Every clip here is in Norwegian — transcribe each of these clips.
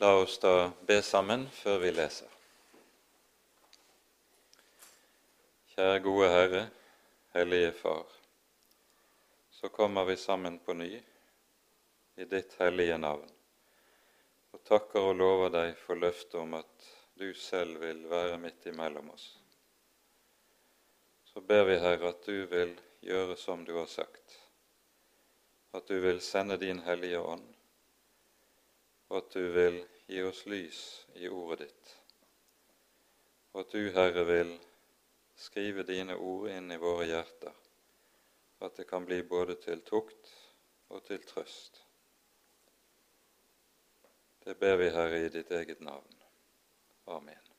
La oss da be sammen før vi leser. Kjære gode Herre, Hellige Far. Så kommer vi sammen på ny i ditt hellige navn og takker og lover deg for løftet om at du selv vil være midt imellom oss. Så ber vi, Herre, at du vil gjøre som du har sagt, at du vil sende din Hellige Ånd, og at du vil gi oss lys i ordet ditt, og at du, Herre, vil skrive dine ord inn i våre hjerter, at det kan bli både til tukt og til trøst. Det ber vi, Herre, i ditt eget navn. Amen.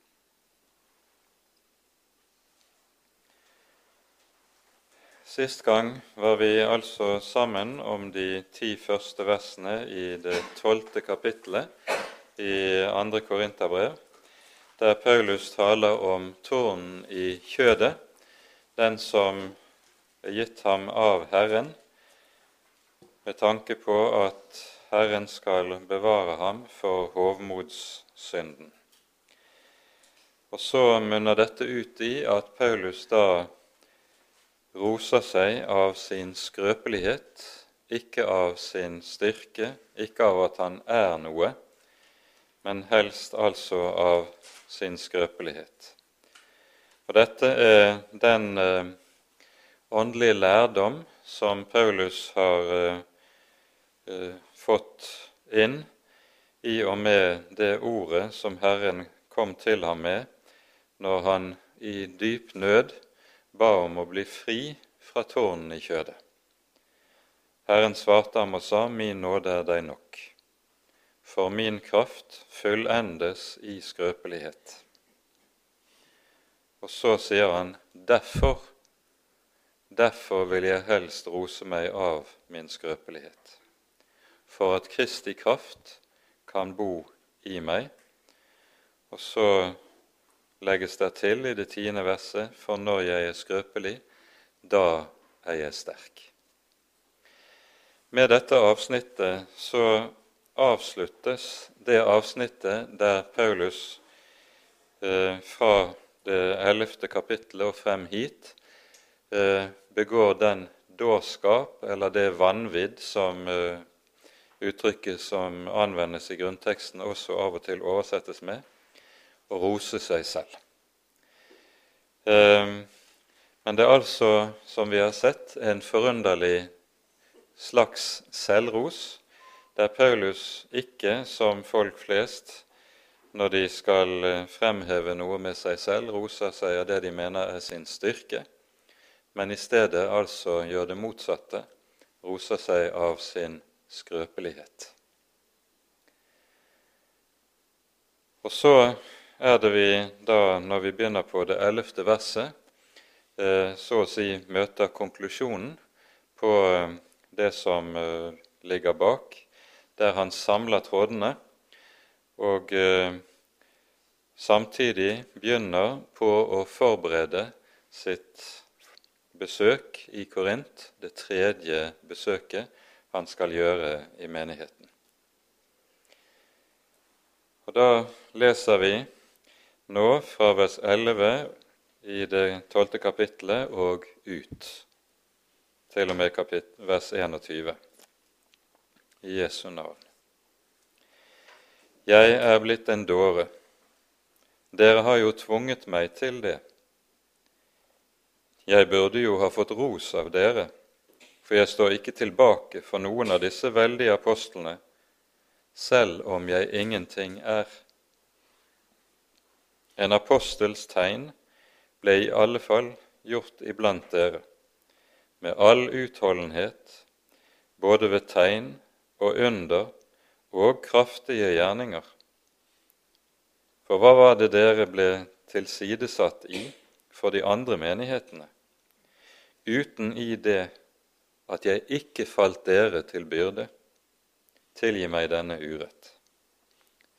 Sist gang var vi altså sammen om de ti første versene i det tolvte kapittelet i andre Korinterbrev der Paulus taler om tårnen i kjødet, den som er gitt ham av Herren, med tanke på at Herren skal bevare ham for hovmodssynden. Og så munner dette ut i at Paulus da roser seg av sin skrøpelighet, ikke av sin styrke, ikke av at han er noe, men helst altså av sin skrøpelighet. Og Dette er den eh, åndelige lærdom som Paulus har eh, eh, fått inn i og med det ordet som Herren kom til ham med når han i dyp nød ba om å bli fri fra tårnen i kjødet. Herren svarte ham og sa, Min nåde er deg nok for min kraft fullendes i skrøpelighet. Og så sier han derfor, derfor vil jeg helst rose meg av min skrøpelighet, for at Kristi kraft kan bo i meg. Og så legges det til i det tiende verset, for når jeg er skrøpelig, da er jeg sterk. Med dette avsnittet så avsluttes det avsnittet der Paulus eh, fra det ellevte kapittelet og frem hit eh, begår den dårskap, eller det vanvidd, som eh, uttrykket som anvendes i grunnteksten, også av og til oversettes med, å rose seg selv. Eh, men det er altså, som vi har sett, en forunderlig slags selvros der Paulus ikke, som folk flest, når de skal eh, fremheve noe med seg selv, roser seg av det de mener er sin styrke, men i stedet altså gjør det motsatte, roser seg av sin skrøpelighet. Og så er det vi da, når vi begynner på det ellevte verset, eh, så å si møter konklusjonen på eh, det som ligger bak, der han samler trådene og eh, samtidig begynner på å forberede sitt besøk i Korint, det tredje besøket han skal gjøre i menigheten. Og Da leser vi nå fra vers 11 i det tolvte kapittelet og ut, til og med vers 21 i Jesu navn. Jeg er blitt en dåre. Dere har jo tvunget meg til det. Jeg burde jo ha fått ros av dere, for jeg står ikke tilbake for noen av disse veldige apostlene, selv om jeg ingenting er. En apostels tegn ble i alle fall gjort iblant dere, med all utholdenhet, både ved tegn og under og kraftige gjerninger. For hva var det dere ble tilsidesatt i for de andre menighetene, uten i det at jeg ikke falt dere til byrde? Tilgi meg denne urett.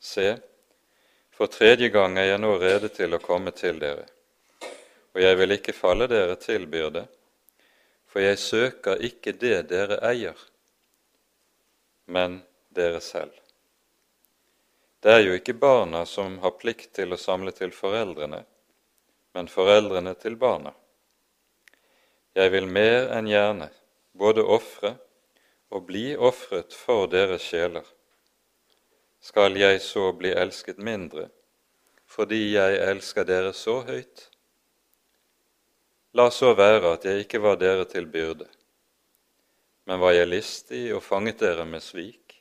Se, for tredje gang er jeg nå rede til å komme til dere, og jeg vil ikke falle dere til byrde, for jeg søker ikke det dere eier, men dere selv. Det er jo ikke barna som har plikt til å samle til foreldrene, men foreldrene til barna. Jeg vil mer enn gjerne både ofre og bli ofret for deres sjeler. Skal jeg så bli elsket mindre fordi jeg elsker dere så høyt? La så være at jeg ikke var dere til byrde, men var jeg listig og fanget dere med svik?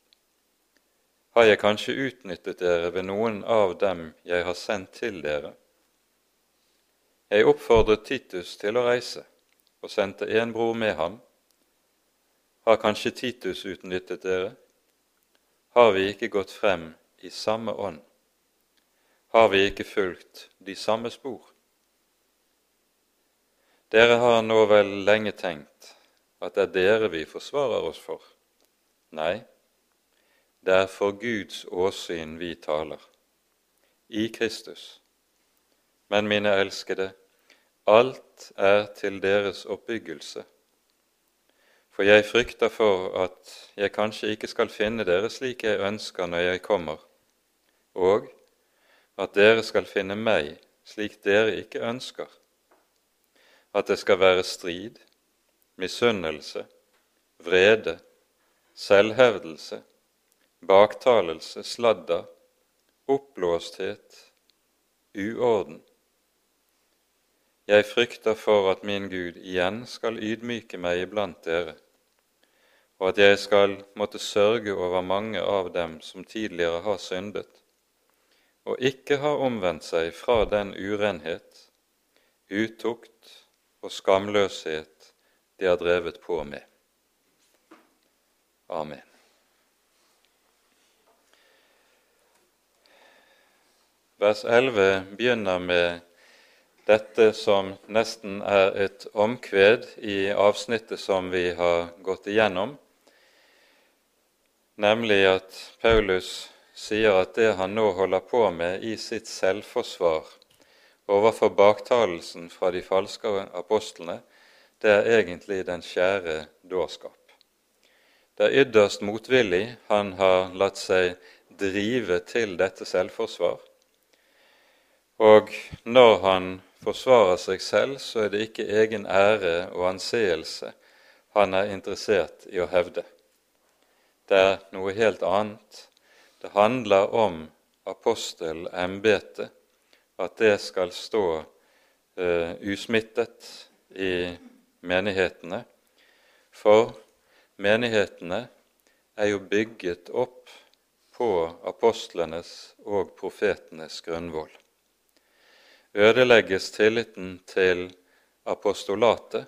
Har jeg kanskje utnyttet dere ved noen av dem jeg har sendt til dere? Jeg oppfordret Titus til å reise, og sendte en bror med ham. Har kanskje Titus utnyttet dere? Har vi ikke gått frem i samme ånd? Har vi ikke fulgt de samme spor? Dere har nå vel lenge tenkt at det er dere vi forsvarer oss for. Nei, det er for Guds åsyn vi taler, i Kristus. Men mine elskede, alt er til deres oppbyggelse. For jeg frykter for at jeg kanskje ikke skal finne dere slik jeg ønsker når jeg kommer, og at dere skal finne meg slik dere ikke ønsker at det skal være strid, misunnelse, vrede, selvhevdelse, baktalelse, sladder, oppblåsthet, uorden. Jeg frykter for at min Gud igjen skal ydmyke meg iblant dere, og at jeg skal måtte sørge over mange av dem som tidligere har syndet, og ikke har omvendt seg fra den urenhet, utukt og skamløshet de har drevet på med. Amen. Vers 11 begynner med dette som nesten er et omkved i avsnittet som vi har gått igjennom, nemlig at Paulus sier at det han nå holder på med i sitt selvforsvar, overfor baktalelsen fra de falske apostlene, det er egentlig den skjære dårskap. Det er ytterst motvillig han har latt seg drive til dette selvforsvar. Og når han forsvarer seg selv, så er det ikke egen ære og anseelse han er interessert i å hevde. Det er noe helt annet. Det handler om apostelembetet at det skal stå uh, usmittet i menighetene. For menighetene er jo bygget opp på apostlenes og profetenes grunnvoll. Ødelegges tilliten til apostolatet,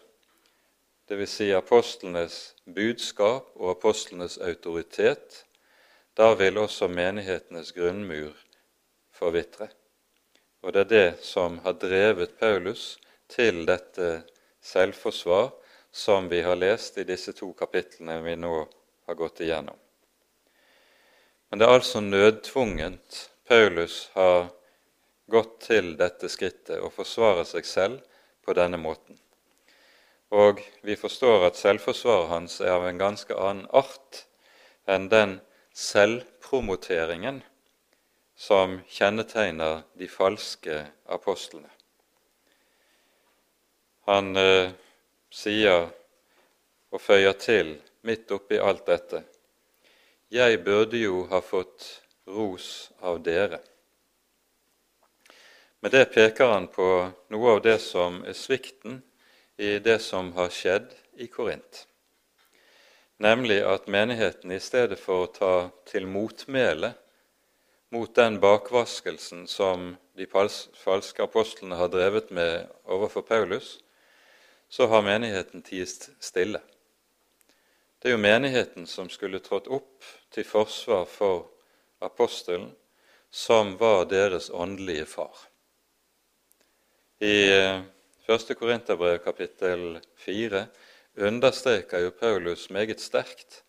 dvs. Si apostlenes budskap og apostlenes autoritet, da vil også menighetenes grunnmur forvitre. Og det er det som har drevet Paulus til dette selvforsvar som vi har lest i disse to kapitlene vi nå har gått igjennom. Men det er altså nødtvungent Paulus har gått til dette skrittet og forsvarer seg selv på denne måten. Og vi forstår at selvforsvaret hans er av en ganske annen art enn den selvpromoteringen som kjennetegner de falske apostlene. Han eh, sier og føyer til midt oppi alt dette Jeg burde jo ha fått ros av dere. Med det peker han på noe av det som er svikten i det som har skjedd i Korint, nemlig at menigheten i stedet for å ta til motmæle mot den bakvaskelsen som de falske apostlene har drevet med overfor Paulus, så har menigheten tist stille. Det er jo menigheten som skulle trådt opp til forsvar for apostelen, som var deres åndelige far. I 1. Eh, Korinterbrev kapittel 4 understreker jo Paulus meget sterkt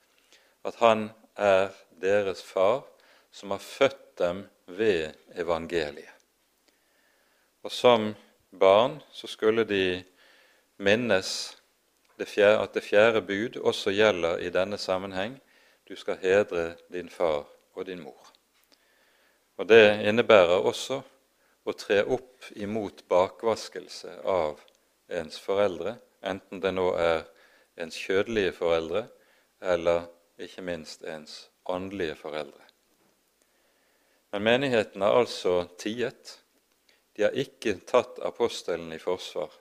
at han er deres far som har født dem ved evangeliet. Og som barn så skulle de minnes det fjerde, at det fjerde bud også gjelder i denne sammenheng. Du skal hedre din far og din mor. Og det innebærer også å tre opp imot bakvaskelse av ens foreldre, enten det nå er ens kjødelige foreldre eller ikke minst ens åndelige foreldre. Men menigheten har altså tiet. De har ikke tatt apostelen i forsvar,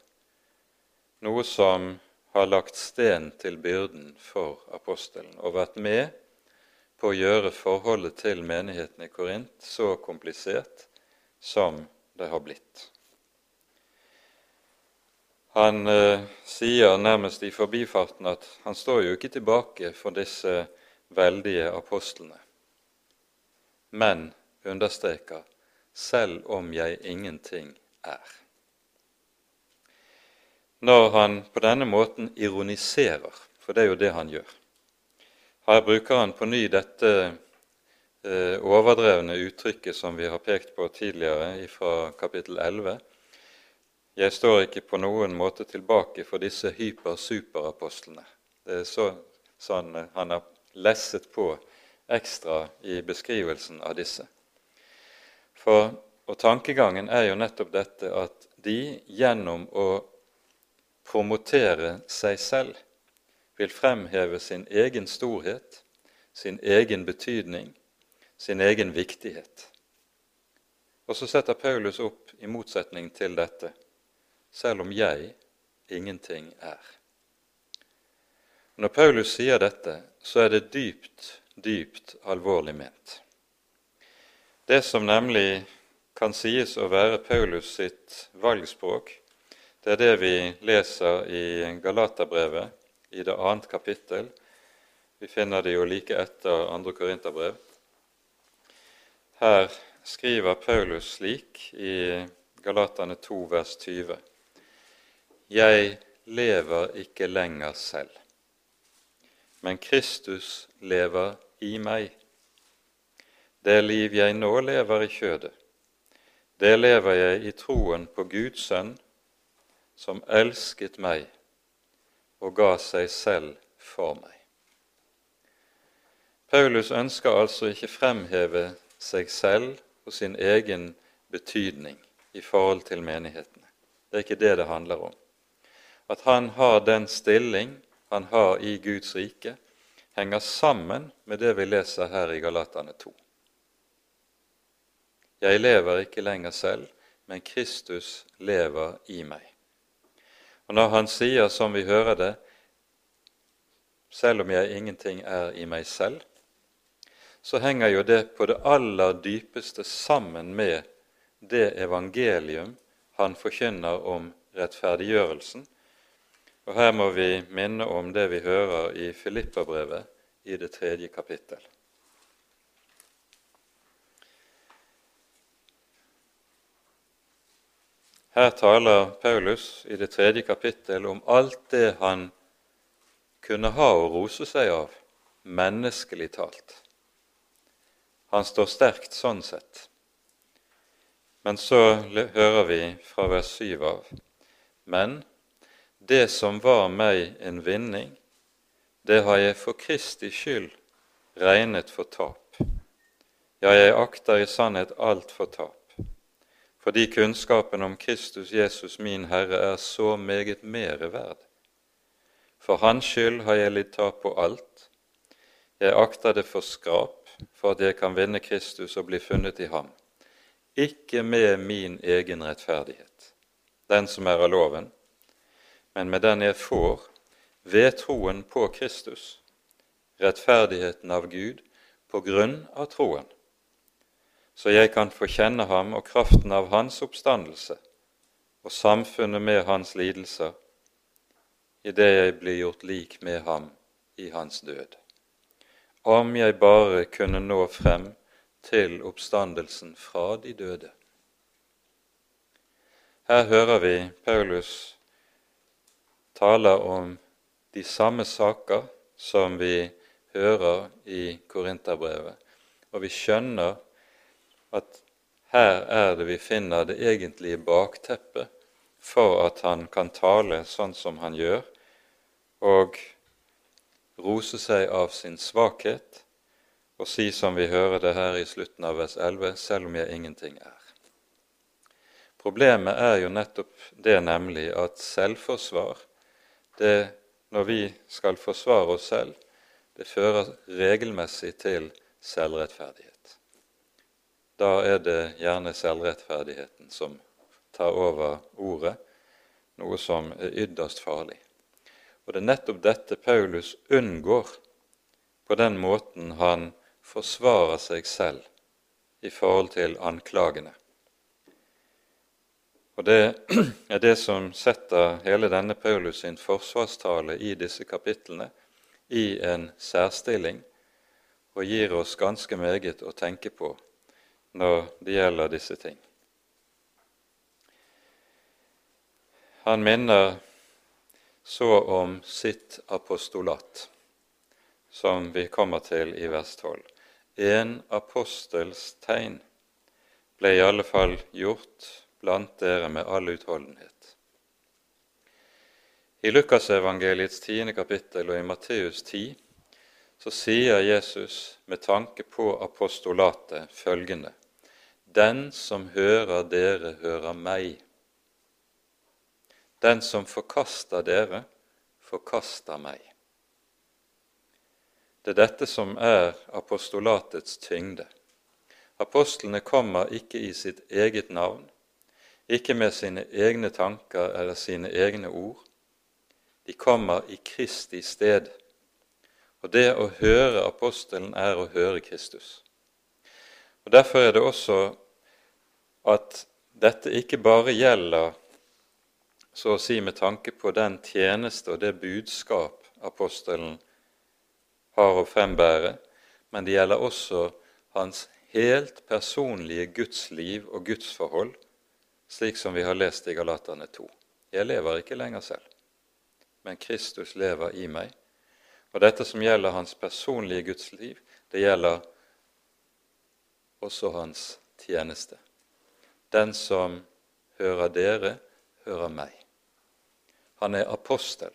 noe som har lagt sten til byrden for apostelen og vært med på å gjøre forholdet til menigheten i Korint så komplisert som det har blitt. Han eh, sier nærmest i forbifarten at han står jo ikke tilbake for disse veldige apostlene, men understreker selv om jeg ingenting er når han på denne måten ironiserer, for det er jo det han gjør. Her bruker han på ny dette overdrevne uttrykket som vi har pekt på tidligere fra kapittel 11. Jeg står ikke på noen måte tilbake for disse hyper-superapostlene. Det er så, sånn han har lesset på ekstra i beskrivelsen av disse. For, og Tankegangen er jo nettopp dette at de gjennom å promotere seg selv, vil fremheve sin egen storhet, sin egen betydning, sin egen viktighet. Og så setter Paulus opp i motsetning til dette selv om jeg ingenting er. Når Paulus sier dette, så er det dypt, dypt alvorlig ment. Det som nemlig kan sies å være Paulus sitt valgspråk, det er det vi leser i Galaterbrevet i det annet kapittel. Vi finner det jo like etter andre Korinterbrev. Her skriver Paulus slik i Galatane 2, vers 20.: Jeg lever ikke lenger selv, men Kristus lever i meg. Det liv jeg nå lever i kjødet, det lever jeg i troen på Guds sønn, som elsket meg og ga seg selv for meg. Paulus ønsker altså ikke fremheve seg selv og sin egen betydning i forhold til menighetene. Det er ikke det det handler om. At han har den stilling han har i Guds rike, henger sammen med det vi leser her i Galatane 2. Jeg lever ikke lenger selv, men Kristus lever i meg. Og når han sier, som vi hører det, selv om jeg ingenting er i meg selv, så henger jo det på det aller dypeste sammen med det evangelium han forkynner om rettferdiggjørelsen. Og her må vi minne om det vi hører i Filippabrevet i det tredje kapittel. Her taler Paulus i det tredje kapittel om alt det han kunne ha å rose seg av, menneskelig talt. Han står sterkt sånn sett. Men så hører vi fra vers 7 av Men det som var meg en vinning, det har jeg for Kristi skyld regnet for tap. Ja, jeg akter i sannhet alt for tap fordi kunnskapen om Kristus Jesus min Herre er så meget mere verd. For Hans skyld har jeg litt tap på alt. Jeg akter det for skrap for at jeg kan vinne Kristus og bli funnet i ham, ikke med min egen rettferdighet, den som er av loven, men med den jeg får ved troen på Kristus, rettferdigheten av Gud på grunn av troen så jeg kan få kjenne ham og kraften av hans oppstandelse og samfunnet med hans lidelser, idet jeg blir gjort lik med ham i hans død. Om jeg bare kunne nå frem til oppstandelsen fra de døde. Her hører vi Paulus tale om de samme saker som vi hører i Korinterbrevet, og vi skjønner at her er det vi finner det egentlige bakteppet for at han kan tale sånn som han gjør, og rose seg av sin svakhet og si som vi hører det her i slutten av vers 11, selv om jeg ingenting er. Problemet er jo nettopp det, nemlig at selvforsvar, det når vi skal forsvare oss selv, det fører regelmessig til selvrettferdighet. Da er det gjerne selvrettferdigheten som tar over ordet, noe som er ytterst farlig. Og det er nettopp dette Paulus unngår på den måten han forsvarer seg selv i forhold til anklagene. Og Det er det som setter hele denne Paulus sin forsvarstale i disse kapitlene i en særstilling, og gir oss ganske meget å tenke på når det gjelder disse ting. Han minner så om sitt apostolat, som vi kommer til i vers 12. En apostels tegn ble i alle fall gjort blant dere med all utholdenhet. I Lukasevangeliets tiende kapittel og i Matteus 10 så sier Jesus med tanke på apostolatet følgende.: Den som hører dere, hører meg. Den som forkaster dere, forkaster meg. Det er dette som er apostolatets tyngde. Apostlene kommer ikke i sitt eget navn, ikke med sine egne tanker eller sine egne ord. De kommer i Kristi sted. Og det å høre apostelen er å høre Kristus. Og Derfor er det også at dette ikke bare gjelder så å si med tanke på den tjeneste og det budskap apostelen har å frembære, men det gjelder også hans helt personlige gudsliv og gudsforhold, slik som vi har lest i Galaterne 2. Jeg lever ikke lenger selv, men Kristus lever i meg. Og dette som gjelder hans personlige gudsliv, det gjelder også hans tjeneste. Den som hører dere, hører meg. Han er apostel.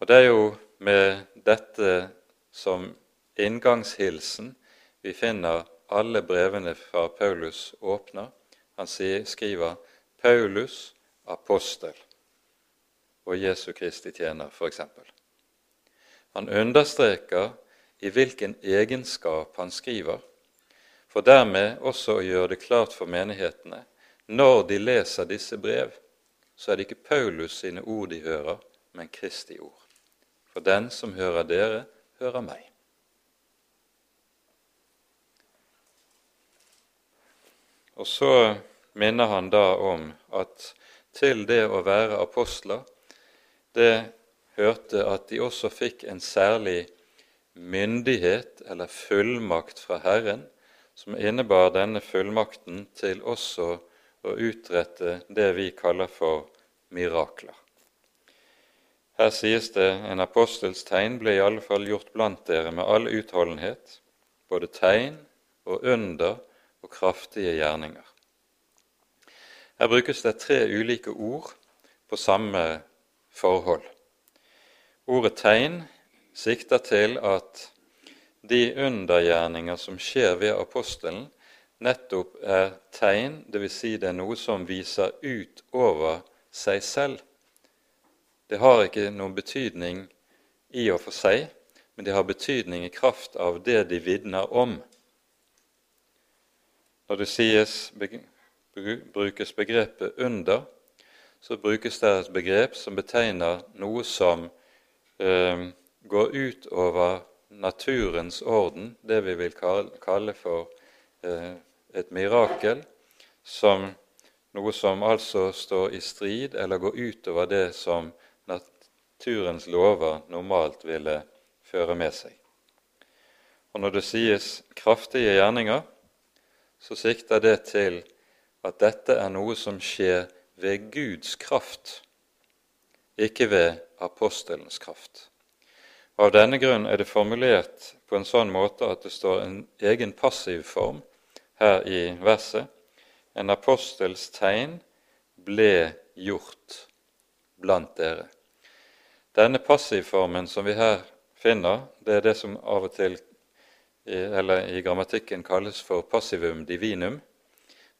Og det er jo med dette som inngangshilsen vi finner alle brevene fra Paulus åpner. Han skriver 'Paulus, apostel' og Jesu Kristi tjener, f.eks. Han understreker i hvilken egenskap han skriver, for dermed også å gjøre det klart for menighetene når de leser disse brev, så er det ikke Paulus sine ord de hører, men Kristi ord. For den som hører dere, hører meg. Og så minner han da om at til det å være apostler, det hørte at de også fikk en særlig myndighet eller fullmakt fra Herren, som innebar denne fullmakten til også å utrette det vi kaller for mirakler. Her sies det en apostels tegn ble i alle fall gjort blant dere med all utholdenhet, både tegn og under og kraftige gjerninger. Her brukes det tre ulike ord på samme forhold. Ordet tegn sikter til at de undergjerninger som skjer ved apostelen, nettopp er tegn, dvs. Si det er noe som viser ut over seg selv. Det har ikke noen betydning i og for seg, men det har betydning i kraft av det de vitner om. Når det sies, brukes begrepet 'under', så brukes det et begrep som betegner noe som eh, går ut over naturens orden, det vi vil kalle for eh, et mirakel som noe som altså står i strid eller går utover det som naturens lover normalt ville føre med seg. Og Når det sies kraftige gjerninger, så sikter det til at dette er noe som skjer ved Guds kraft, ikke ved apostelens kraft. Av denne grunn er det formulert på en sånn måte at det står en egen passiv form her i verset. En apostels tegn ble gjort blant dere. Denne passivformen som vi her finner, det er det som av og til eller i grammatikken kalles for passivum divinum.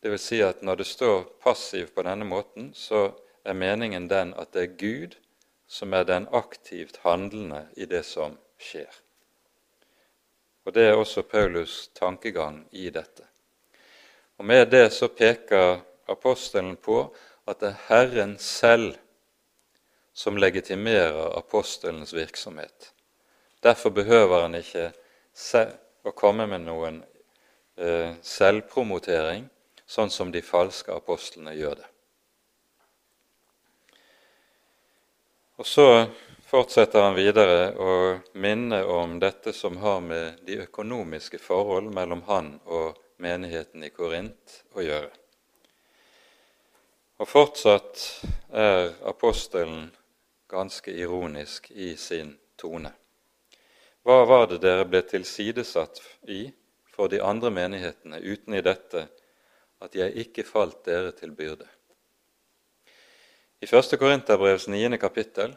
Det vil si at når det står passiv på denne måten, så er meningen den at det er Gud som er den aktivt handlende i det som skjer. Og Det er også Paulus' tankegang i dette. Og Med det så peker apostelen på at det er Herren selv som legitimerer apostelens virksomhet. Derfor behøver han ikke å komme med noen eh, selvpromotering, sånn som de falske apostlene gjør det. Og Så fortsetter han videre å minne om dette som har med de økonomiske forhold mellom han og menigheten i Korint å gjøre. Og fortsatt er apostelen ganske ironisk i sin tone. Hva var det dere ble tilsidesatt i for de andre menighetene uten i dette at jeg ikke falt dere til byrde? I 1. Korinterbrevs 9. kapittel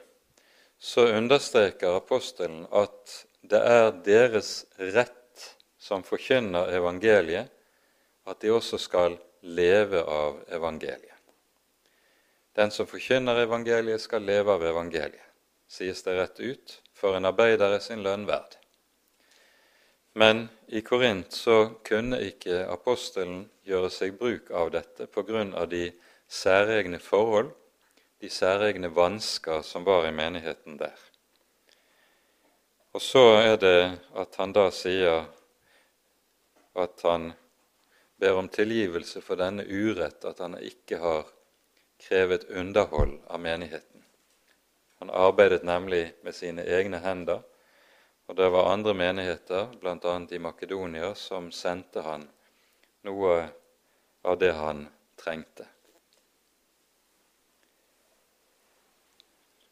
så understreker apostelen at det er deres rett som forkynner evangeliet, at de også skal leve av evangeliet. Den som forkynner evangeliet, skal leve av evangeliet, sies det rett ut, for en arbeider er sin lønn verd. Men i Korint så kunne ikke apostelen gjøre seg bruk av dette av de særegne forhold, de særegne vansker som var i menigheten der. Og så er det at han da sier at han ber om tilgivelse for denne urett, at han ikke har krevet underhold av menigheten. Han arbeidet nemlig med sine egne hender, og det var andre menigheter, bl.a. i Makedonia, som sendte han noe av det han trengte.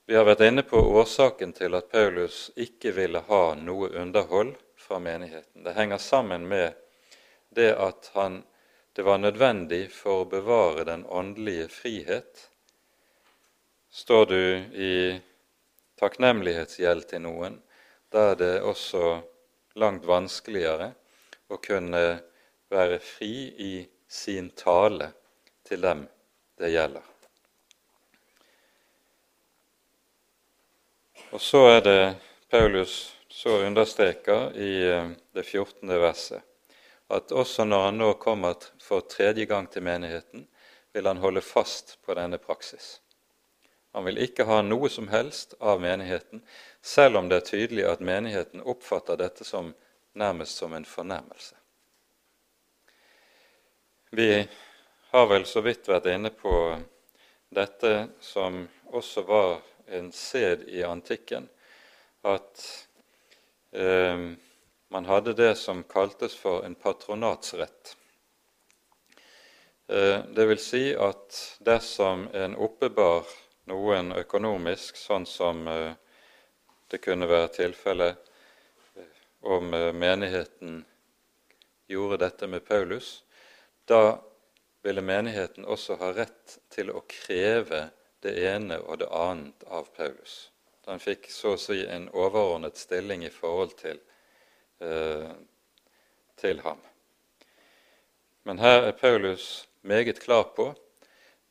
Vi har vært inne på årsaken til at Paulus ikke ville ha noe underhold fra menigheten. Det henger sammen med det at han det var nødvendig for å bevare den åndelige frihet. Står du i takknemlighetsgjeld til noen, da er det også langt vanskeligere å kunne være fri i sin tale til dem det gjelder. Og så er det Paulus så understreker i eh, det 14. verset at også når han nå kommer for tredje gang til menigheten, vil han holde fast på denne praksis. Han vil ikke ha noe som helst av menigheten, selv om det er tydelig at menigheten oppfatter dette som nærmest som en fornærmelse. Vi har vel så vidt vært inne på dette som også var en sed i antikken, at eh, man hadde det som kaltes for en patronatsrett. Eh, det vil si at dersom en oppebar noen økonomisk, sånn som eh, det kunne være tilfellet eh, om menigheten gjorde dette med Paulus, da ville menigheten også ha rett til å kreve det ene og det annet av Paulus. Den fikk så å si en overordnet stilling i forhold til Eh, til ham. Men her er Paulus meget klar på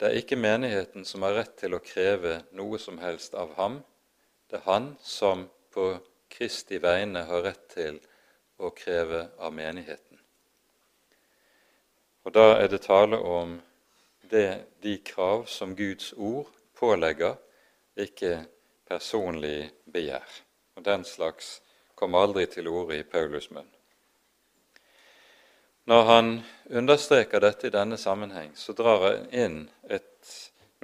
det er ikke menigheten som har rett til å kreve noe som helst av ham. Det er han som på Kristi vegne har rett til å kreve av menigheten. Og Da er det tale om det, de krav som Guds ord pålegger, ikke personlig begjær. Og Den slags kom aldri til orde i Paulus' munn. Når han understreker dette i denne sammenheng, så drar han inn et,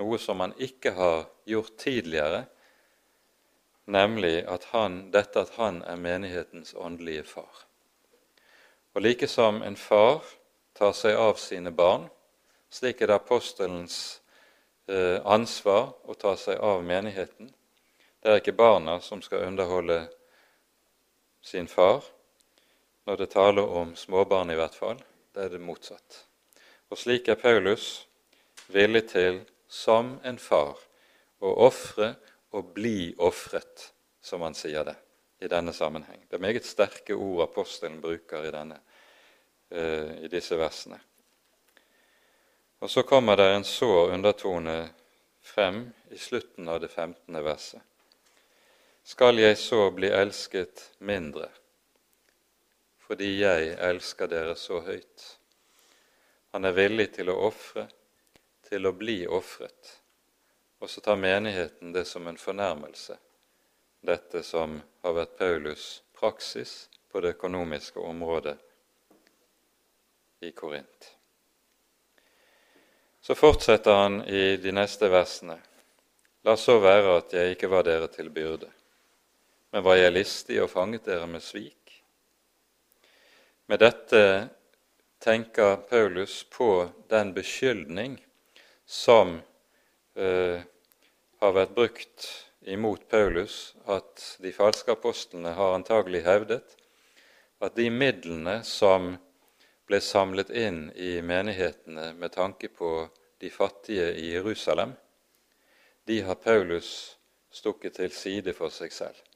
noe som han ikke har gjort tidligere, nemlig at han, dette at han er menighetens åndelige far. Og like som en far tar seg av sine barn, slik er det apostelens eh, ansvar å ta seg av menigheten. Det er ikke barna som skal underholde sin far. Når det taler om småbarn, i hvert fall, det er det motsatt. Og slik er Paulus villig til, som en far, å ofre og bli ofret, som han sier det. i denne sammenheng. Det er meget sterke ord apostelen bruker i, denne, uh, i disse versene. Og så kommer det en sår undertone frem i slutten av det 15. verset. Skal jeg så bli elsket mindre, fordi jeg elsker dere så høyt? Han er villig til å ofre, til å bli ofret. Og så tar menigheten det som en fornærmelse dette som har vært Paulus' praksis på det økonomiske området i Korint. Så fortsetter han i de neste versene. La så være at jeg ikke var dere til byrde, men var jeg listig og fanget dere med svik? Med dette tenker Paulus på den beskyldning som eh, har vært brukt imot Paulus at de falske apostlene har antagelig hevdet at de midlene som ble samlet inn i menighetene med tanke på de fattige i Jerusalem, de har Paulus stukket til side for seg selv.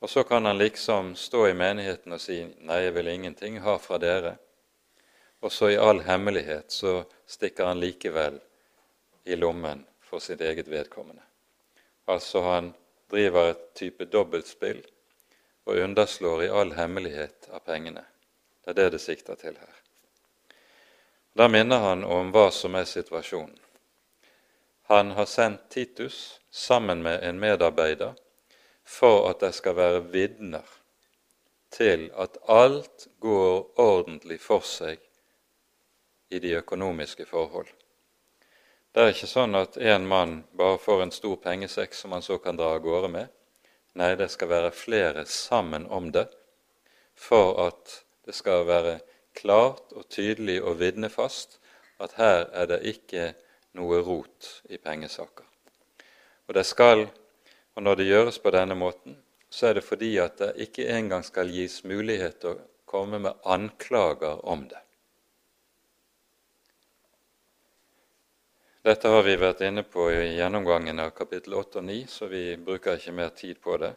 Og så kan han liksom stå i menigheten og si 'Nei, jeg vil ingenting ha fra dere'. Og så i all hemmelighet så stikker han likevel i lommen for sitt eget vedkommende. Altså han driver et type dobbeltspill og underslår i all hemmelighet av pengene. Det er det det sikter til her. Da minner han om hva som er situasjonen. Han har sendt Titus sammen med en medarbeider for at det skal være vitner til at alt går ordentlig for seg i de økonomiske forhold. Det er ikke sånn at én mann bare får en stor pengesekk som han så kan dra av gårde med. Nei, det skal være flere sammen om det for at det skal være klart og tydelig og vitnefast at her er det ikke noe rot i pengesaker. Og det skal, og når det gjøres på denne måten, så er det fordi at det ikke engang skal gis mulighet til å komme med anklager om det. Dette har vi vært inne på i gjennomgangen av kapittel 8 og 9, så vi bruker ikke mer tid på det.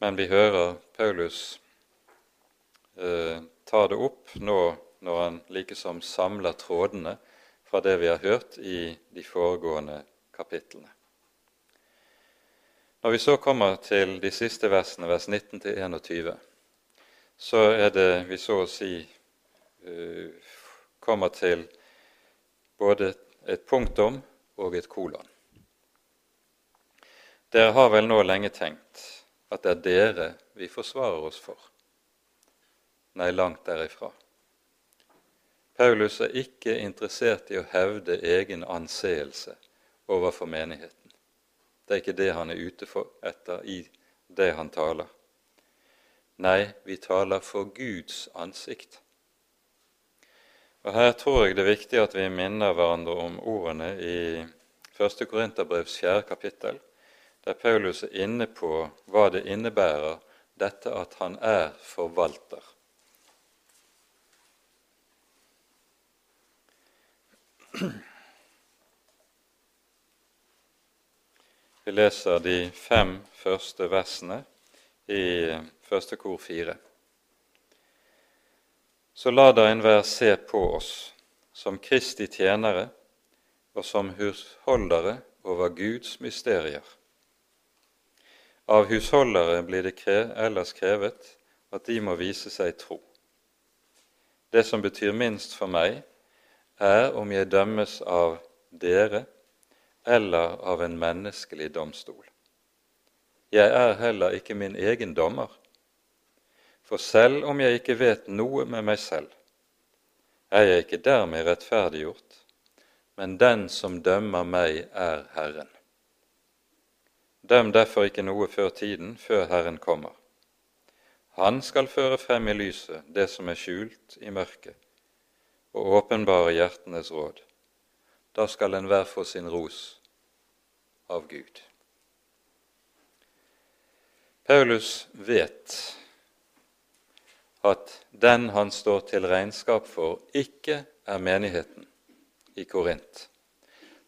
Men vi hører Paulus eh, ta det opp nå når han likesom samler trådene fra det vi har hørt i de foregående kapitlene. Når vi så kommer til de siste versene, vers 19-21, så er det vi så å si uh, kommer til både et punktum og et kolon. Dere har vel nå lenge tenkt at det er dere vi forsvarer oss for. Nei, langt derifra. Paulus er ikke interessert i å hevde egen anseelse overfor menigheten. Det er ikke det han er ute for etter i det han taler. Nei, vi taler for Guds ansikt. Og Her tror jeg det er viktig at vi minner hverandre om ordene i 1. Korinterbrevs 4. kapittel, der Paulus er inne på hva det innebærer, dette at han er forvalter. Vi leser de fem første versene i første kor fire. Så la da enhver se på oss som Kristi tjenere og som husholdere over Guds mysterier. Av husholdere blir det ellers krevet at de må vise seg tro. Det som betyr minst for meg, er om jeg dømmes av dere eller av en menneskelig domstol. Jeg er heller ikke min egen dommer. For selv om jeg ikke vet noe med meg selv, er jeg ikke dermed rettferdiggjort, men den som dømmer meg, er Herren. Døm derfor ikke noe før tiden, før Herren kommer. Han skal føre frem i lyset det som er skjult i mørket, og åpenbare hjertenes råd. Da skal enhver få sin ros av Gud. Paulus vet at den han står til regnskap for, ikke er menigheten i Korint.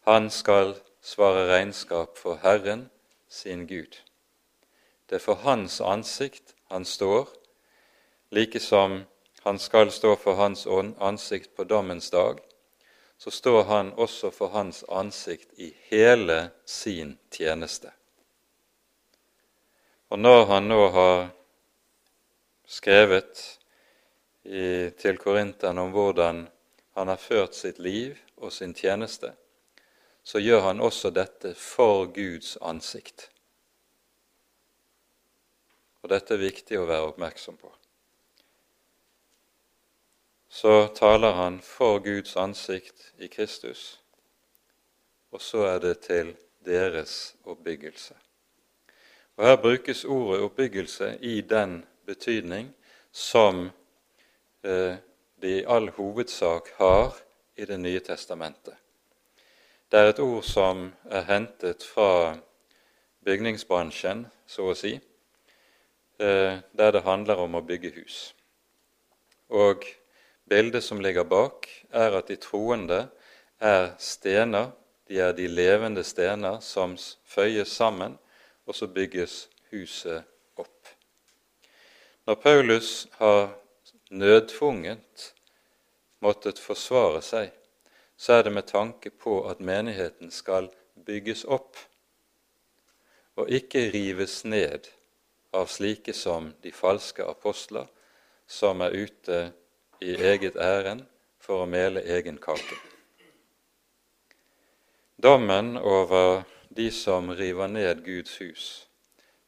Han skal svare regnskap for Herren sin Gud. Det er for hans ansikt han står, like som han skal stå for hans ansikt på dommens dag, så står han også for hans ansikt i hele sin tjeneste. Og når han nå har skrevet i, til Korinteren om hvordan han har ført sitt liv og sin tjeneste, så gjør han også dette for Guds ansikt. Og dette er viktig å være oppmerksom på så taler han for Guds ansikt i Kristus, og så er det til deres oppbyggelse. Og Her brukes ordet oppbyggelse i den betydning som eh, det i all hovedsak har i Det nye testamentet. Det er et ord som er hentet fra bygningsbransjen, så å si, eh, der det handler om å bygge hus. Og Bildet som ligger bak, er at de troende er stener. De er de levende stener som føyes sammen, og så bygges huset opp. Når Paulus har nødtvunget måttet forsvare seg, så er det med tanke på at menigheten skal bygges opp og ikke rives ned av slike som de falske apostler, som er ute i eget ærend for å mele egen kake. Dommen over de som river ned Guds hus,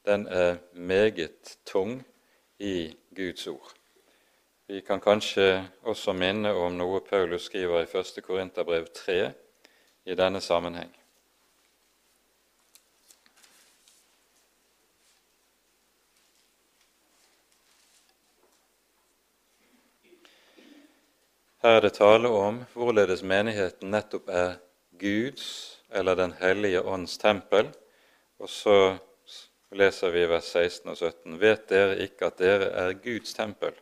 den er meget tung i Guds ord. Vi kan kanskje også minne om noe Paulus skriver i 1. Korinterbrev 3 i denne sammenheng. Her er det tale om hvorledes menigheten nettopp er Guds eller Den hellige ånds tempel. Og så leser vi vers 16 og 17.: Vet dere ikke at dere er Guds tempel,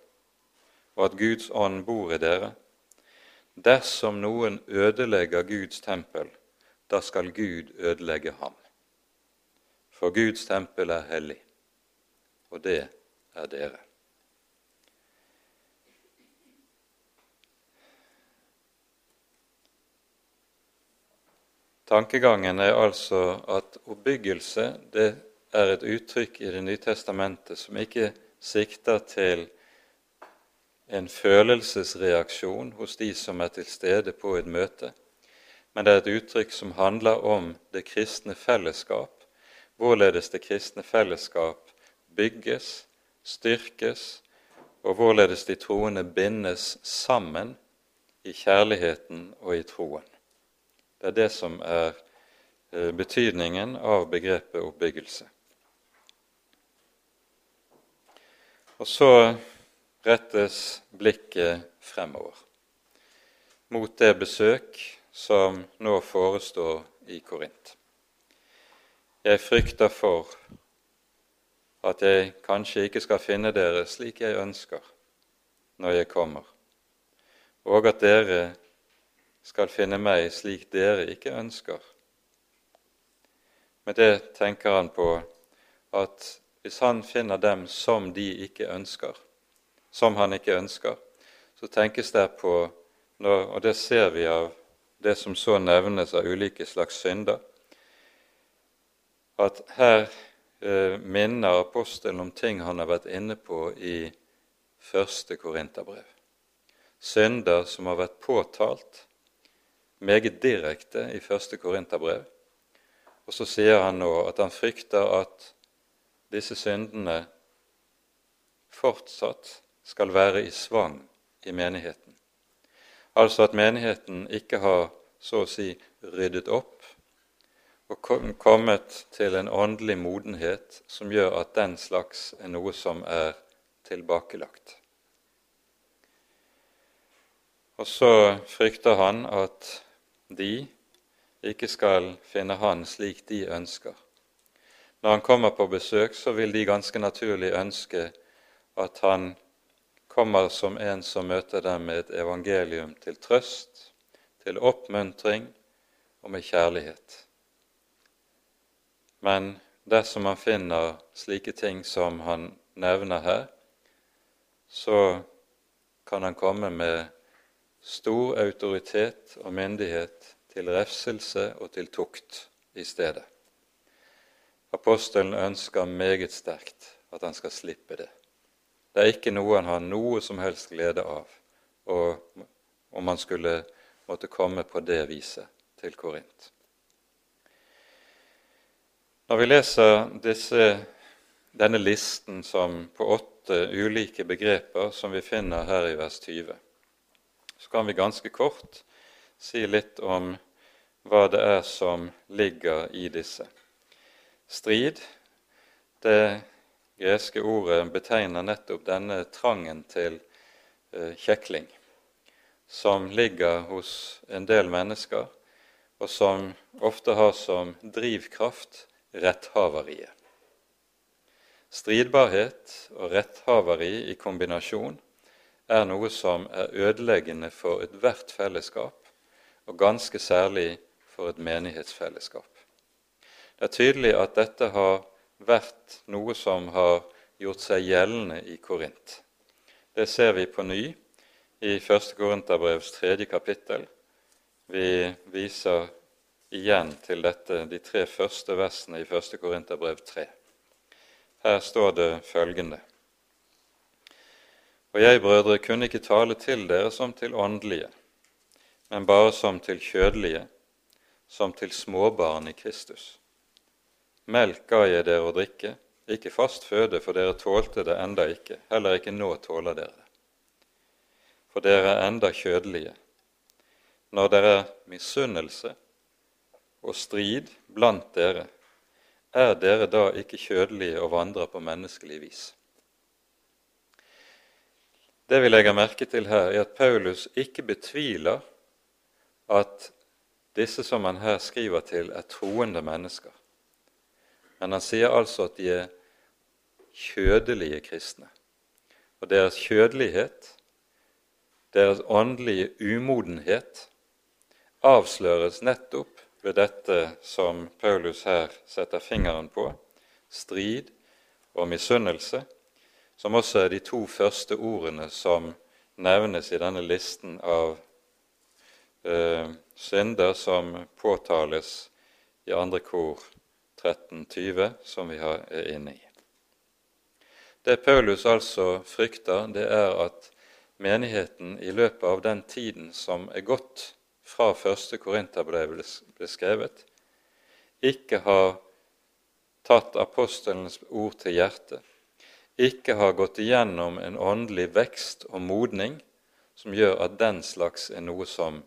og at Guds ånd bor i dere? Dersom noen ødelegger Guds tempel, da skal Gud ødelegge ham. For Guds tempel er hellig, og det er dere. Tankegangen er altså at oppbyggelse det er et uttrykk i Det nye testamentet som ikke sikter til en følelsesreaksjon hos de som er til stede på et møte, men det er et uttrykk som handler om det kristne fellesskap, hvorledes det kristne fellesskap bygges, styrkes, og hvorledes de troende bindes sammen i kjærligheten og i troen. Det er det som er eh, betydningen av begrepet oppbyggelse. Og så rettes blikket fremover, mot det besøk som nå forestår i Korint. Jeg frykter for at jeg kanskje ikke skal finne dere slik jeg ønsker når jeg kommer, og at dere skal finne meg slik dere ikke ønsker. Med det tenker han på at hvis han finner dem som de ikke ønsker, som han ikke ønsker, så tenkes det på Og det ser vi av det som så nevnes av ulike slags synder, at her eh, minner apostelen om ting han har vært inne på i første Korinterbrev. Synder som har vært påtalt, meget direkte i første Korinterbrev. Og så sier han nå at han frykter at disse syndene fortsatt skal være i svang i menigheten. Altså at menigheten ikke har så å si ryddet opp og kommet til en åndelig modenhet som gjør at den slags er noe som er tilbakelagt. Og så frykter han at de ikke skal finne han slik de ønsker. Når han kommer på besøk, så vil de ganske naturlig ønske at han kommer som en som møter dem med et evangelium til trøst, til oppmuntring og med kjærlighet. Men dersom han finner slike ting som han nevner her, så kan han komme med stor autoritet og myndighet til refselse og til tukt i stedet. Apostelen ønsker meget sterkt at han skal slippe det. Det er ikke noe han har noe som helst glede av, og om han skulle måtte komme på det viset til Korint. Når vi leser disse, denne listen som på åtte ulike begreper som vi finner her i vers 20, så kan vi ganske kort si litt om hva det er som ligger i disse. Strid, det greske ordet, betegner nettopp denne trangen til eh, kjekling som ligger hos en del mennesker, og som ofte har som drivkraft retthaveriet. Stridbarhet og retthaveri i kombinasjon er noe som er ødeleggende for ethvert fellesskap, og ganske særlig for et menighetsfellesskap. Det er tydelig at dette har vært noe som har gjort seg gjeldende i Korint. Det ser vi på ny i 1. Korinterbrevs tredje kapittel. Vi viser igjen til dette de tre første versene i 1. Korinterbrev 3. Her står det følgende.: og jeg, brødre, kunne ikke tale til dere som til åndelige, men bare som til kjødelige, som til småbarn i Kristus. Melk ga jeg dere å drikke, ikke fast føde, for dere tålte det enda ikke, heller ikke nå tåler dere det. For dere er enda kjødelige. Når dere er misunnelse og strid blant dere, er dere da ikke kjødelige og vandrer på menneskelig vis? Det vi legger merke til her, er at Paulus ikke betviler at disse som han her skriver til, er troende mennesker. Men han sier altså at de er kjødelige kristne. Og deres kjødelighet, deres åndelige umodenhet, avsløres nettopp ved dette som Paulus her setter fingeren på strid og misunnelse som også er de to første ordene som nevnes i denne listen av eh, synder som påtales i andre kor 1320, som vi er inne i. Det Paulus altså frykter, det er at menigheten i løpet av den tiden som er gått fra første Korinterbrev ble skrevet, ikke har tatt apostelens ord til hjertet ikke har gått igjennom en åndelig vekst og modning som gjør at den slags er noe som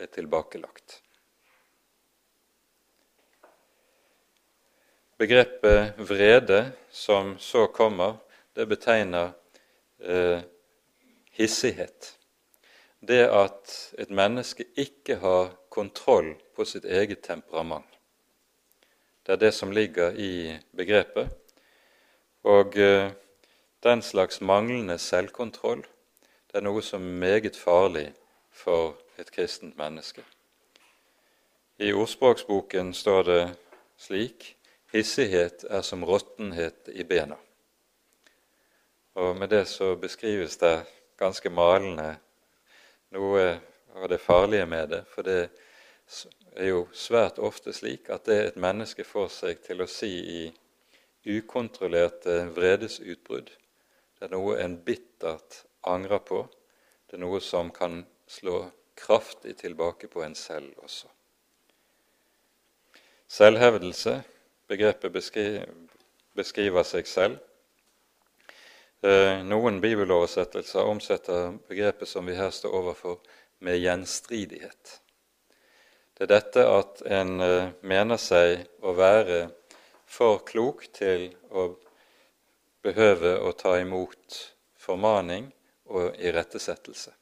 er tilbakelagt. Begrepet vrede som så kommer, det betegner eh, hissighet. Det at et menneske ikke har kontroll på sitt eget temperament. Det er det som ligger i begrepet. Og eh, den slags manglende selvkontroll det er noe som er meget farlig for et kristent menneske. I ordspråksboken står det slik hissighet er som råttenhet i bena. Og med det så beskrives det ganske malende noe av det farlige med det. For det er jo svært ofte slik at det et menneske får seg til å si i ukontrollerte vredesutbrudd. Det er noe en bittert angrer på. Det er noe som kan slå kraftig tilbake på en selv også. Selvhevdelse, begrepet beskriver seg selv. Eh, noen bibeloversettelser omsetter begrepet som vi her står overfor, med gjenstridighet. Det er dette at en eh, mener seg å være for klok til å behøve å ta imot formaning og irettesettelse.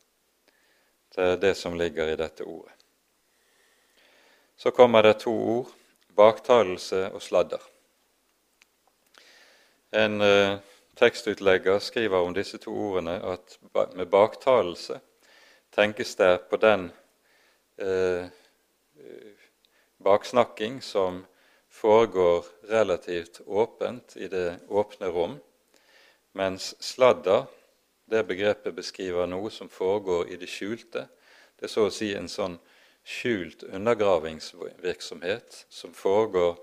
Det er det som ligger i dette ordet. Så kommer det to ord baktalelse og sladder. En eh, tekstutlegger skriver om disse to ordene at med baktalelse tenkes det på den eh, baksnakking som foregår relativt åpent i det åpne rom, mens sladder, det begrepet beskriver noe som foregår i det skjulte. Det er så å si en sånn skjult undergravingsvirksomhet som foregår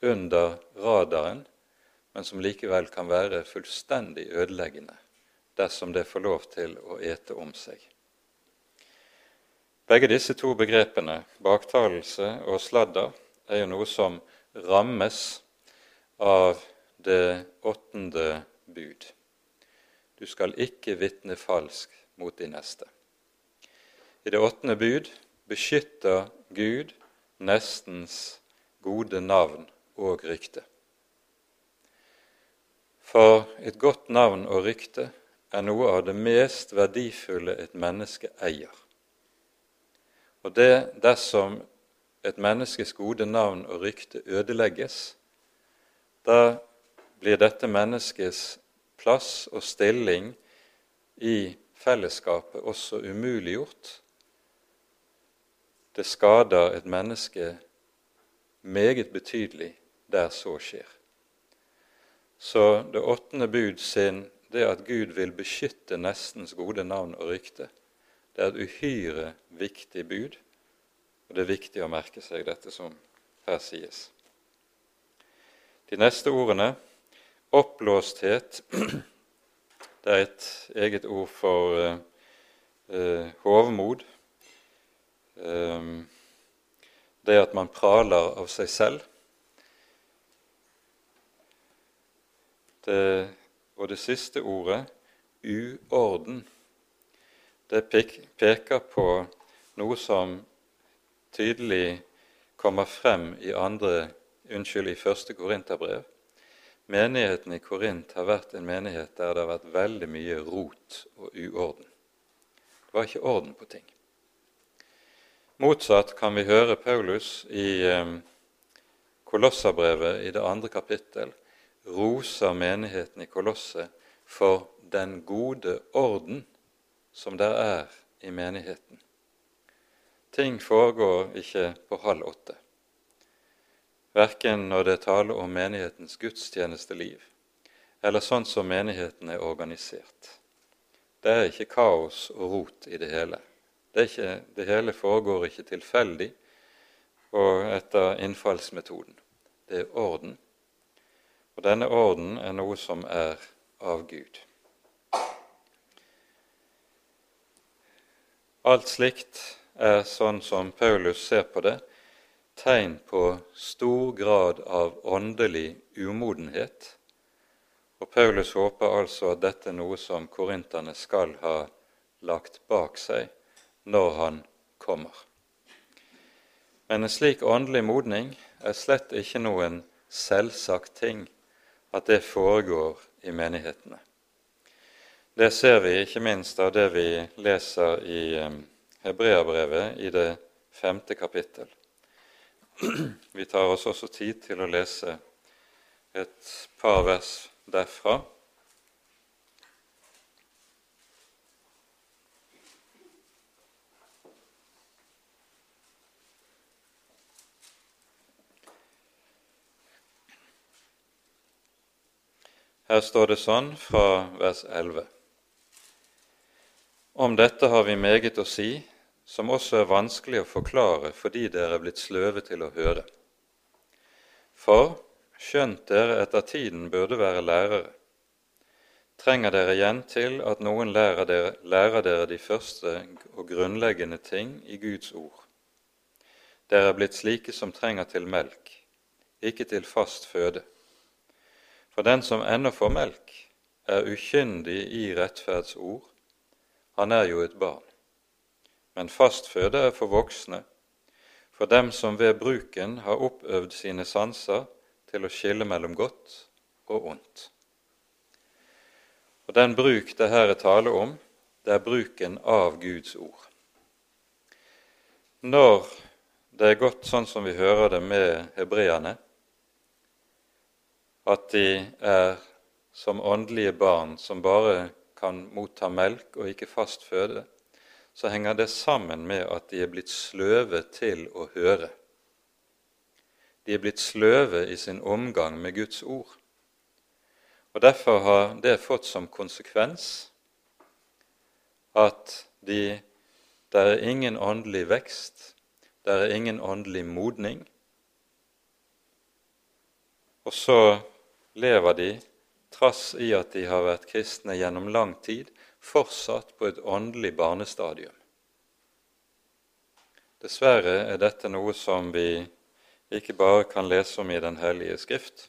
under radaren, men som likevel kan være fullstendig ødeleggende dersom det får lov til å ete om seg. Begge disse to begrepene, baktalelse og sladder, er jo noe som rammes av det åttende bud. Du skal ikke vitne falsk mot de neste. I det åttende bud beskytter Gud nestens gode navn og rykte. For et godt navn og rykte er noe av det mest verdifulle et menneske eier. Og det dersom et menneskes gode navn og rykte ødelegges, da blir dette menneskets plass og stilling i fellesskapet også umuliggjort. Det skader et menneske meget betydelig der så skjer. Så det åttende bud sin, det at Gud vil beskytte nestens gode navn og rykte, det er et uhyre viktig bud, og det er viktig å merke seg dette som her sies. De neste ordene oppblåsthet Det er et eget ord for uh, uh, hovmod. Um, det at man praler av seg selv. Det, og det siste ordet, uorden, det peker på noe som tydelig kommer frem i, andre, unnskyld, i første Korinterbrev. Menigheten i Korint har vært en menighet der det har vært veldig mye rot og uorden. Det var ikke orden på ting. Motsatt kan vi høre Paulus i eh, Kolosserbrevet i det andre kapittel roser menigheten i Kolosset for den gode orden som der er i menigheten. Ting foregår ikke på halv åtte, verken når det er tale om menighetens gudstjenesteliv eller sånn som menigheten er organisert. Det er ikke kaos og rot i det hele. Det, ikke, det hele foregår ikke tilfeldig og etter innfallsmetoden. Det er orden og denne orden er noe som er av Gud. Alt slikt er sånn som Paulus ser på det, tegn på stor grad av åndelig umodenhet. Og Paulus håper altså at dette er noe som korinterne skal ha lagt bak seg når han kommer. Men en slik åndelig modning er slett ikke noen selvsagt ting at det foregår i menighetene. Det ser vi ikke minst av det vi leser i Hebreabrevet i det femte kapittel. Vi tar oss også tid til å lese et par vers derfra. Her står det sånn fra vers 11. Om dette har vi meget å si, som også er vanskelig å forklare fordi dere er blitt sløve til å høre. For skjønt dere etter tiden burde være lærere, trenger dere igjen til at noen lærer dere, lærer dere de første og grunnleggende ting i Guds ord. Dere er blitt slike som trenger til melk, ikke til fast føde. For den som ennå får melk, er ukyndig i rettferdsord. Han er jo et barn. Men fastføde er for voksne, for dem som ved bruken har oppøvd sine sanser til å skille mellom godt og ondt. Og Den bruk det her er tale om, det er bruken av Guds ord. Når det er godt sånn som vi hører det med hebreerne, at de er som åndelige barn som bare kan motta melk og ikke fast føde, så henger det sammen med at de er blitt sløve til å høre. De er blitt sløve i sin omgang med Guds ord. Og Derfor har det fått som konsekvens at de, der er ingen åndelig vekst, der er ingen åndelig modning. Og så lever de, trass i at de har vært kristne gjennom lang tid, fortsatt på et åndelig barnestadium. Dessverre er dette noe som vi ikke bare kan lese om i Den hellige skrift,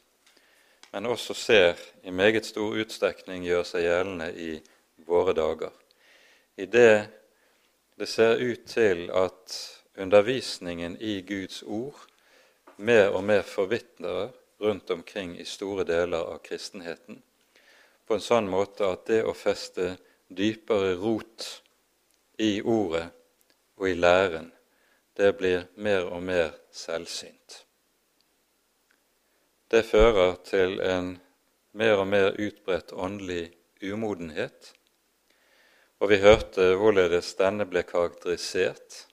men også ser i meget stor utstrekning gjør seg gjeldende i våre dager. I det det ser ut til at undervisningen i Guds ord mer og mer forvitrer rundt omkring i store deler av kristenheten, på en sånn måte at det å feste dypere rot i ordet og i læren, det blir mer og mer selvsynt. Det fører til en mer og mer utbredt åndelig umodenhet, og vi hørte hvorledes denne ble karakterisert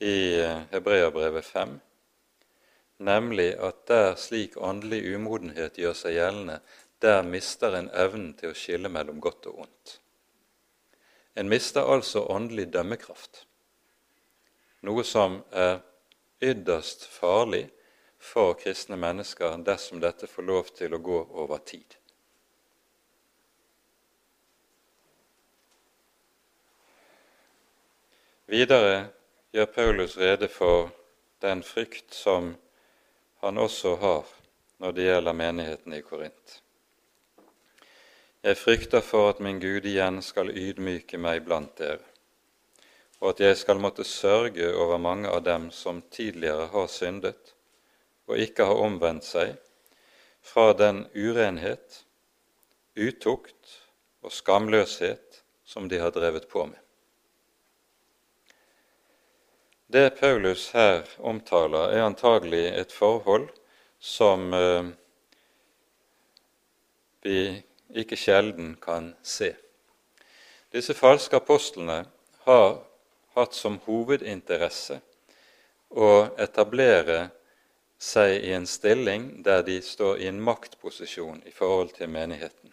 i Hebreabrevet 5, nemlig at der slik åndelig umodenhet gjør seg gjeldende, der mister en evnen til å skille mellom godt og ondt. En mister altså åndelig dømmekraft, noe som er ytterst farlig for kristne mennesker dersom dette får lov til å gå over tid. Videre gjør Paulus rede for den frykt som han også har når det gjelder menigheten i Korint. Jeg frykter for at min Gud igjen skal ydmyke meg blant dere, og at jeg skal måtte sørge over mange av dem som tidligere har syndet og ikke har omvendt seg fra den urenhet, utukt og skamløshet som de har drevet på med. Det Paulus her omtaler, er antagelig et forhold som eh, vi ikke sjelden kan se. Disse falske apostlene har hatt som hovedinteresse å etablere seg i en stilling der de står i en maktposisjon i forhold til menigheten.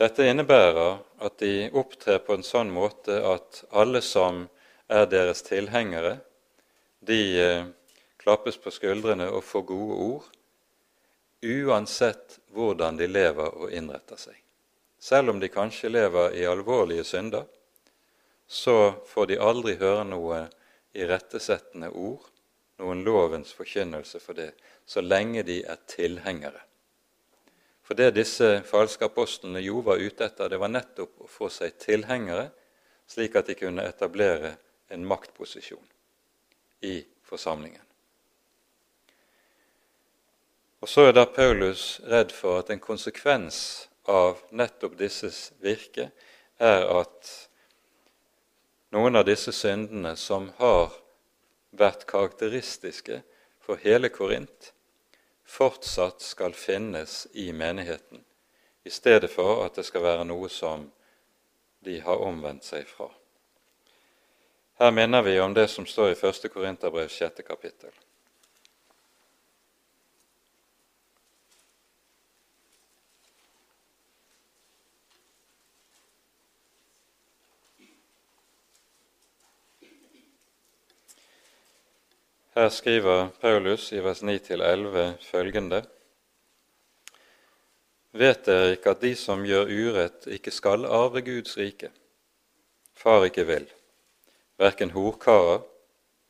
Dette innebærer at de opptrer på en sånn måte at alle som er deres tilhengere, de eh, klappes på skuldrene og får gode ord, uansett hvordan de lever og innretter seg. Selv om de kanskje lever i alvorlige synder, så får de aldri høre noe irettesettende ord, noen lovens forkynnelse for det, så lenge de er tilhengere. For det disse falske apostlene jo var ute etter, det var nettopp å få seg tilhengere, slik at de kunne etablere en maktposisjon i forsamlingen. Og så er da Paulus redd for at en konsekvens av nettopp disses virke er at noen av disse syndene som har vært karakteristiske for hele Korint, fortsatt skal finnes i menigheten, i stedet for at det skal være noe som de har omvendt seg fra. Her minner vi om det som står i 1. Korinterbrev 6. kapittel. Her skriver Paulus i vers 9-11 følgende.: Vet dere ikke at de som gjør urett, ikke skal arve Guds rike? Far ikke vil, verken horkarer,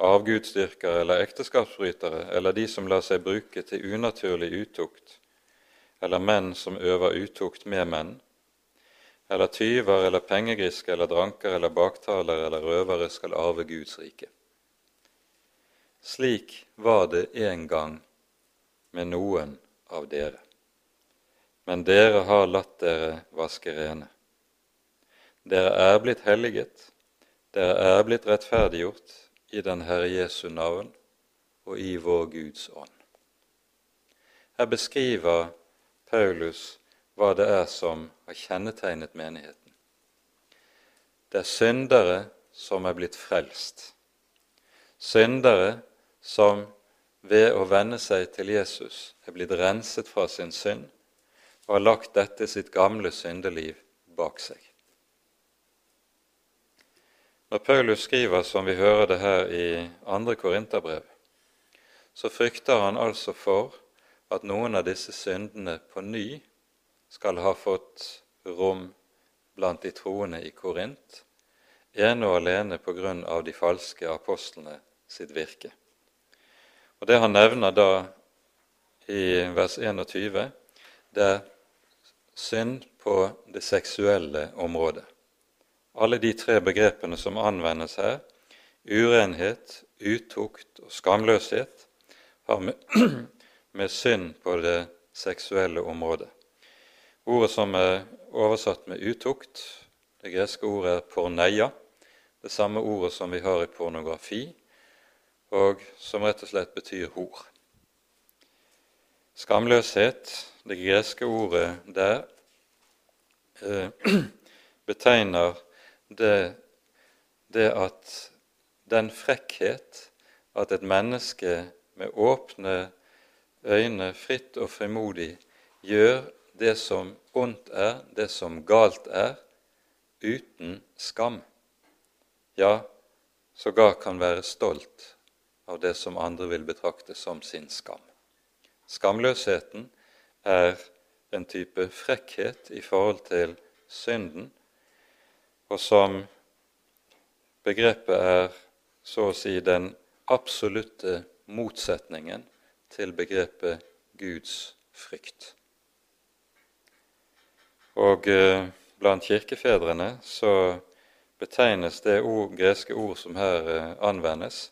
avgudsdyrkere eller ekteskapsbrytere eller de som lar seg bruke til unaturlig utukt, eller menn som øver utukt med menn, eller tyver eller pengegriske eller dranker eller baktalere eller røvere skal arve Guds rike. Slik var det en gang med noen av dere. Men dere har latt dere vaske rene. Dere er blitt helliget, dere er blitt rettferdiggjort i den Herre Jesu navn og i vår Guds ånd. Her beskriver Paulus hva det er som har kjennetegnet menigheten. Det er syndere som er blitt frelst. Syndere som ved å venne seg til Jesus er blitt renset fra sin synd og har lagt dette sitt gamle syndeliv bak seg. Når Paulus skriver, som vi hører det her i 2. Korinterbrev, så frykter han altså for at noen av disse syndene på ny skal ha fått rom blant de troende i Korint, ene og alene på grunn av de falske apostlene sitt virke. Og Det han nevner da i vers 21, det er synd på det seksuelle området. Alle de tre begrepene som anvendes her, urenhet, utukt og skamløshet, har med, med synd på det seksuelle området. Ordet som er oversatt med utukt, det greske ordet er porneia, det samme ordet som vi har i pornografi, og som rett og slett betyr hor. Skamløshet, det greske ordet der, eh, betegner det, det at den frekkhet at et menneske med åpne øyne, fritt og frimodig, gjør det som ondt er, det som galt er, uten skam. Ja, sågar kan være stolt av det som andre vil betrakte som sin skam. Skamløsheten er en type frekkhet i forhold til synden og som begrepet er så å si den absolutte motsetningen til begrepet Guds frykt. Og eh, blant kirkefedrene så betegnes det greske ord som her eh, anvendes,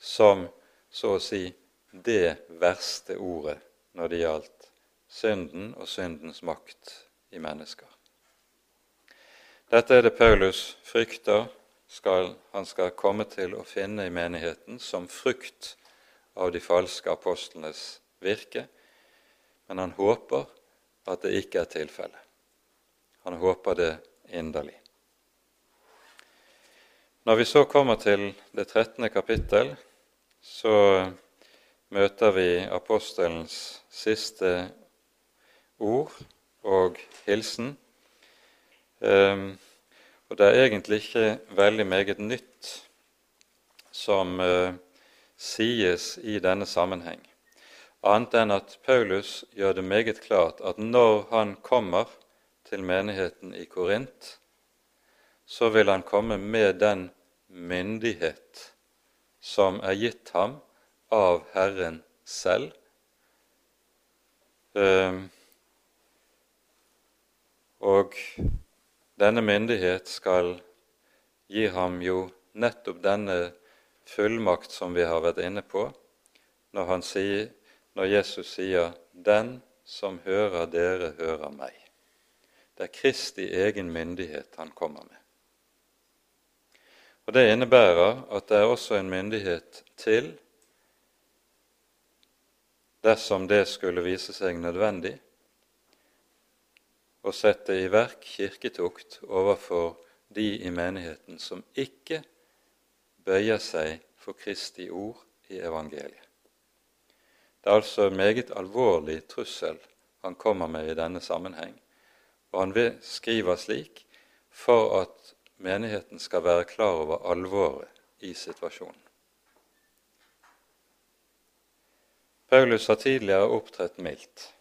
som så å si det verste ordet når det gjaldt synden og syndens makt i mennesker. Dette er det Paulus frykter skal, han skal komme til å finne i menigheten som frukt av de falske apostlenes virke, men han håper at det ikke er tilfellet. Han håper det inderlig. Når vi så kommer til det 13. kapittel, så møter vi apostelens siste ord og hilsen. Ehm, og det er egentlig ikke veldig meget nytt som uh, sies i denne sammenheng, annet enn at Paulus gjør det meget klart at når han kommer til menigheten i Korint, så vil han komme med den myndighet som er gitt ham av Herren selv. Uh, og denne myndighet skal gi ham jo nettopp denne fullmakt som vi har vært inne på, når, sier, når Jesus sier 'Den som hører dere, hører meg'. Det er Kristi egen myndighet han kommer med. Og Det innebærer at det er også en myndighet til, dersom det skulle vise seg nødvendig, å sette i verk kirketukt overfor de i menigheten som ikke bøyer seg for Kristi ord i evangeliet. Det er altså en meget alvorlig trussel han kommer med i denne sammenheng, og han skriver slik for at menigheten skal være klar over alvoret i situasjonen. Paulus har tidligere opptrådt mildt.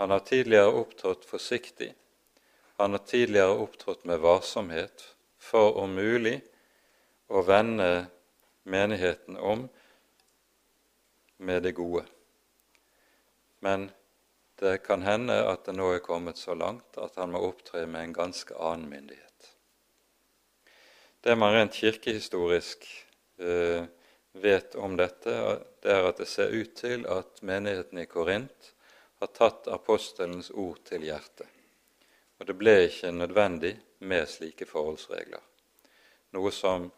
Han har tidligere opptrådt forsiktig, han har tidligere opptrådt med varsomhet for om mulig å vende menigheten om med det gode. Men det kan hende at det nå er kommet så langt at han må opptre med en ganske annen myndighet. Det man rent kirkehistorisk eh, vet om dette, det er at det ser ut til at menigheten i Korint har tatt apostelens ord til hjertet. Og det ble ikke nødvendig med slike forholdsregler, noe som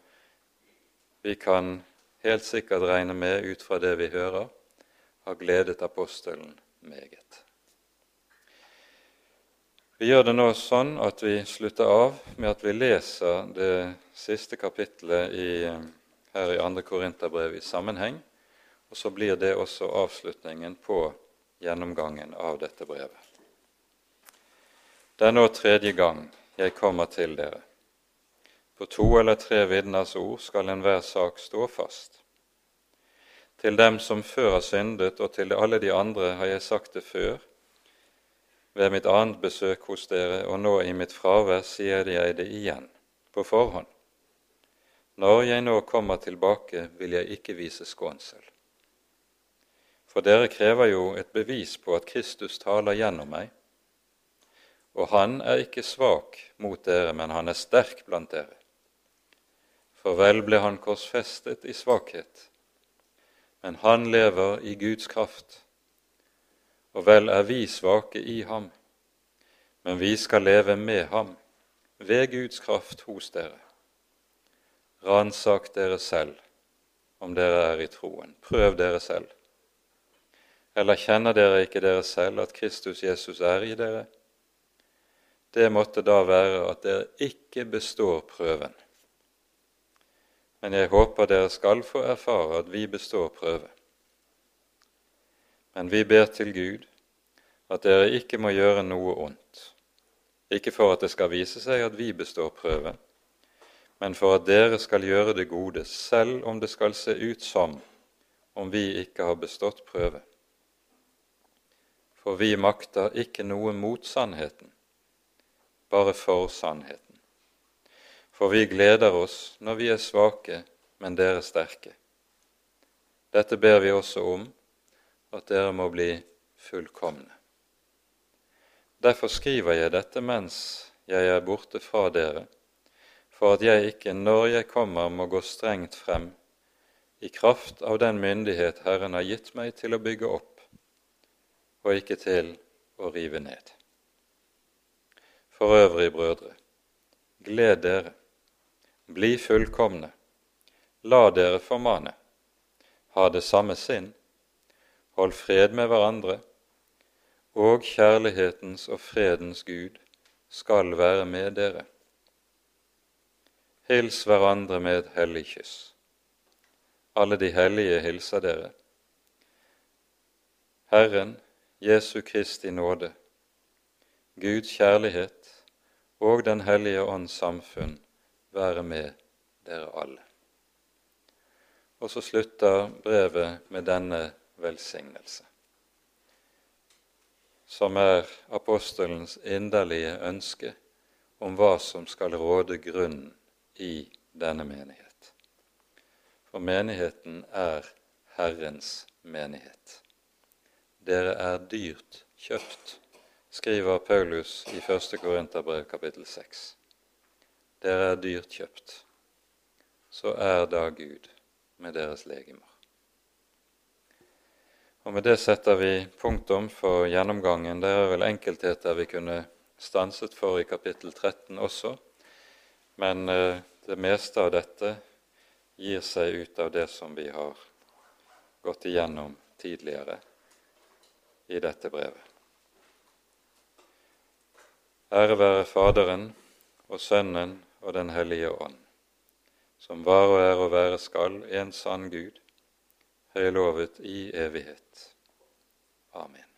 vi kan helt sikkert regne med ut fra det vi hører, har gledet apostelen meget. Vi gjør det nå sånn at vi slutter av med at vi leser det siste kapittelet i, her i 2. Korinterbrev i sammenheng, Og så blir det også avslutningen på gjennomgangen av dette brevet. Det er nå tredje gang jeg kommer til dere. På to eller tre vitners ord skal enhver sak stå fast. Til dem som før har syndet, og til alle de andre har jeg sagt det før, ved mitt annet besøk hos dere, og nå i mitt fravær sier jeg det igjen, på forhånd. Når jeg nå kommer tilbake, vil jeg ikke vise skånsel. For dere krever jo et bevis på at Kristus taler gjennom meg. Og han er ikke svak mot dere, men han er sterk blant dere. For vel ble han korsfestet i svakhet, men han lever i Guds kraft og vel er vi svake i ham, men vi skal leve med ham, ved Guds kraft hos dere. Ransak dere selv om dere er i troen. Prøv dere selv. Eller kjenner dere ikke dere selv at Kristus Jesus er i dere? Det måtte da være at dere ikke består prøven. Men jeg håper dere skal få erfare at vi består prøve. Men vi ber til Gud at dere ikke må gjøre noe ondt, ikke for at det skal vise seg at vi består prøve, men for at dere skal gjøre det gode, selv om det skal se ut som om vi ikke har bestått prøve. For vi makter ikke noe mot sannheten, bare for sannheten. For vi gleder oss når vi er svake, men dere sterke. Dette ber vi også om, at dere må bli fullkomne. Derfor skriver jeg dette mens jeg er borte fra dere, for at jeg ikke, når jeg kommer, må gå strengt frem i kraft av den myndighet Herren har gitt meg til å bygge opp, og ikke til å rive ned. For øvrig, brødre, gled dere, bli fullkomne, la dere formane, ha det samme sinn, Hold fred med hverandre, og kjærlighetens og fredens Gud skal være med dere. Hils hverandre med et hellig kyss. Alle de hellige hilser dere. Herren Jesu Kristi nåde, Guds kjærlighet og Den hellige ånds samfunn være med dere alle. Og så slutter brevet med denne velsignelse, som er apostelens inderlige ønske om hva som skal råde grunnen i denne menighet. For menigheten er Herrens menighet. Dere er dyrt kjøpt, skriver Paulus i 1. Korinterbrev kapittel 6. Dere er dyrt kjøpt. Så er da Gud med deres legemer. Og Med det setter vi punktum for gjennomgangen. Det er vel enkeltheter vi kunne stanset for i kapittel 13 også, men eh, det meste av dette gir seg ut av det som vi har gått igjennom tidligere i dette brevet. Ære være Faderen og Sønnen og Den hellige ånd, som var og er og være skal en sann Gud, høylovet i evighet. Amen.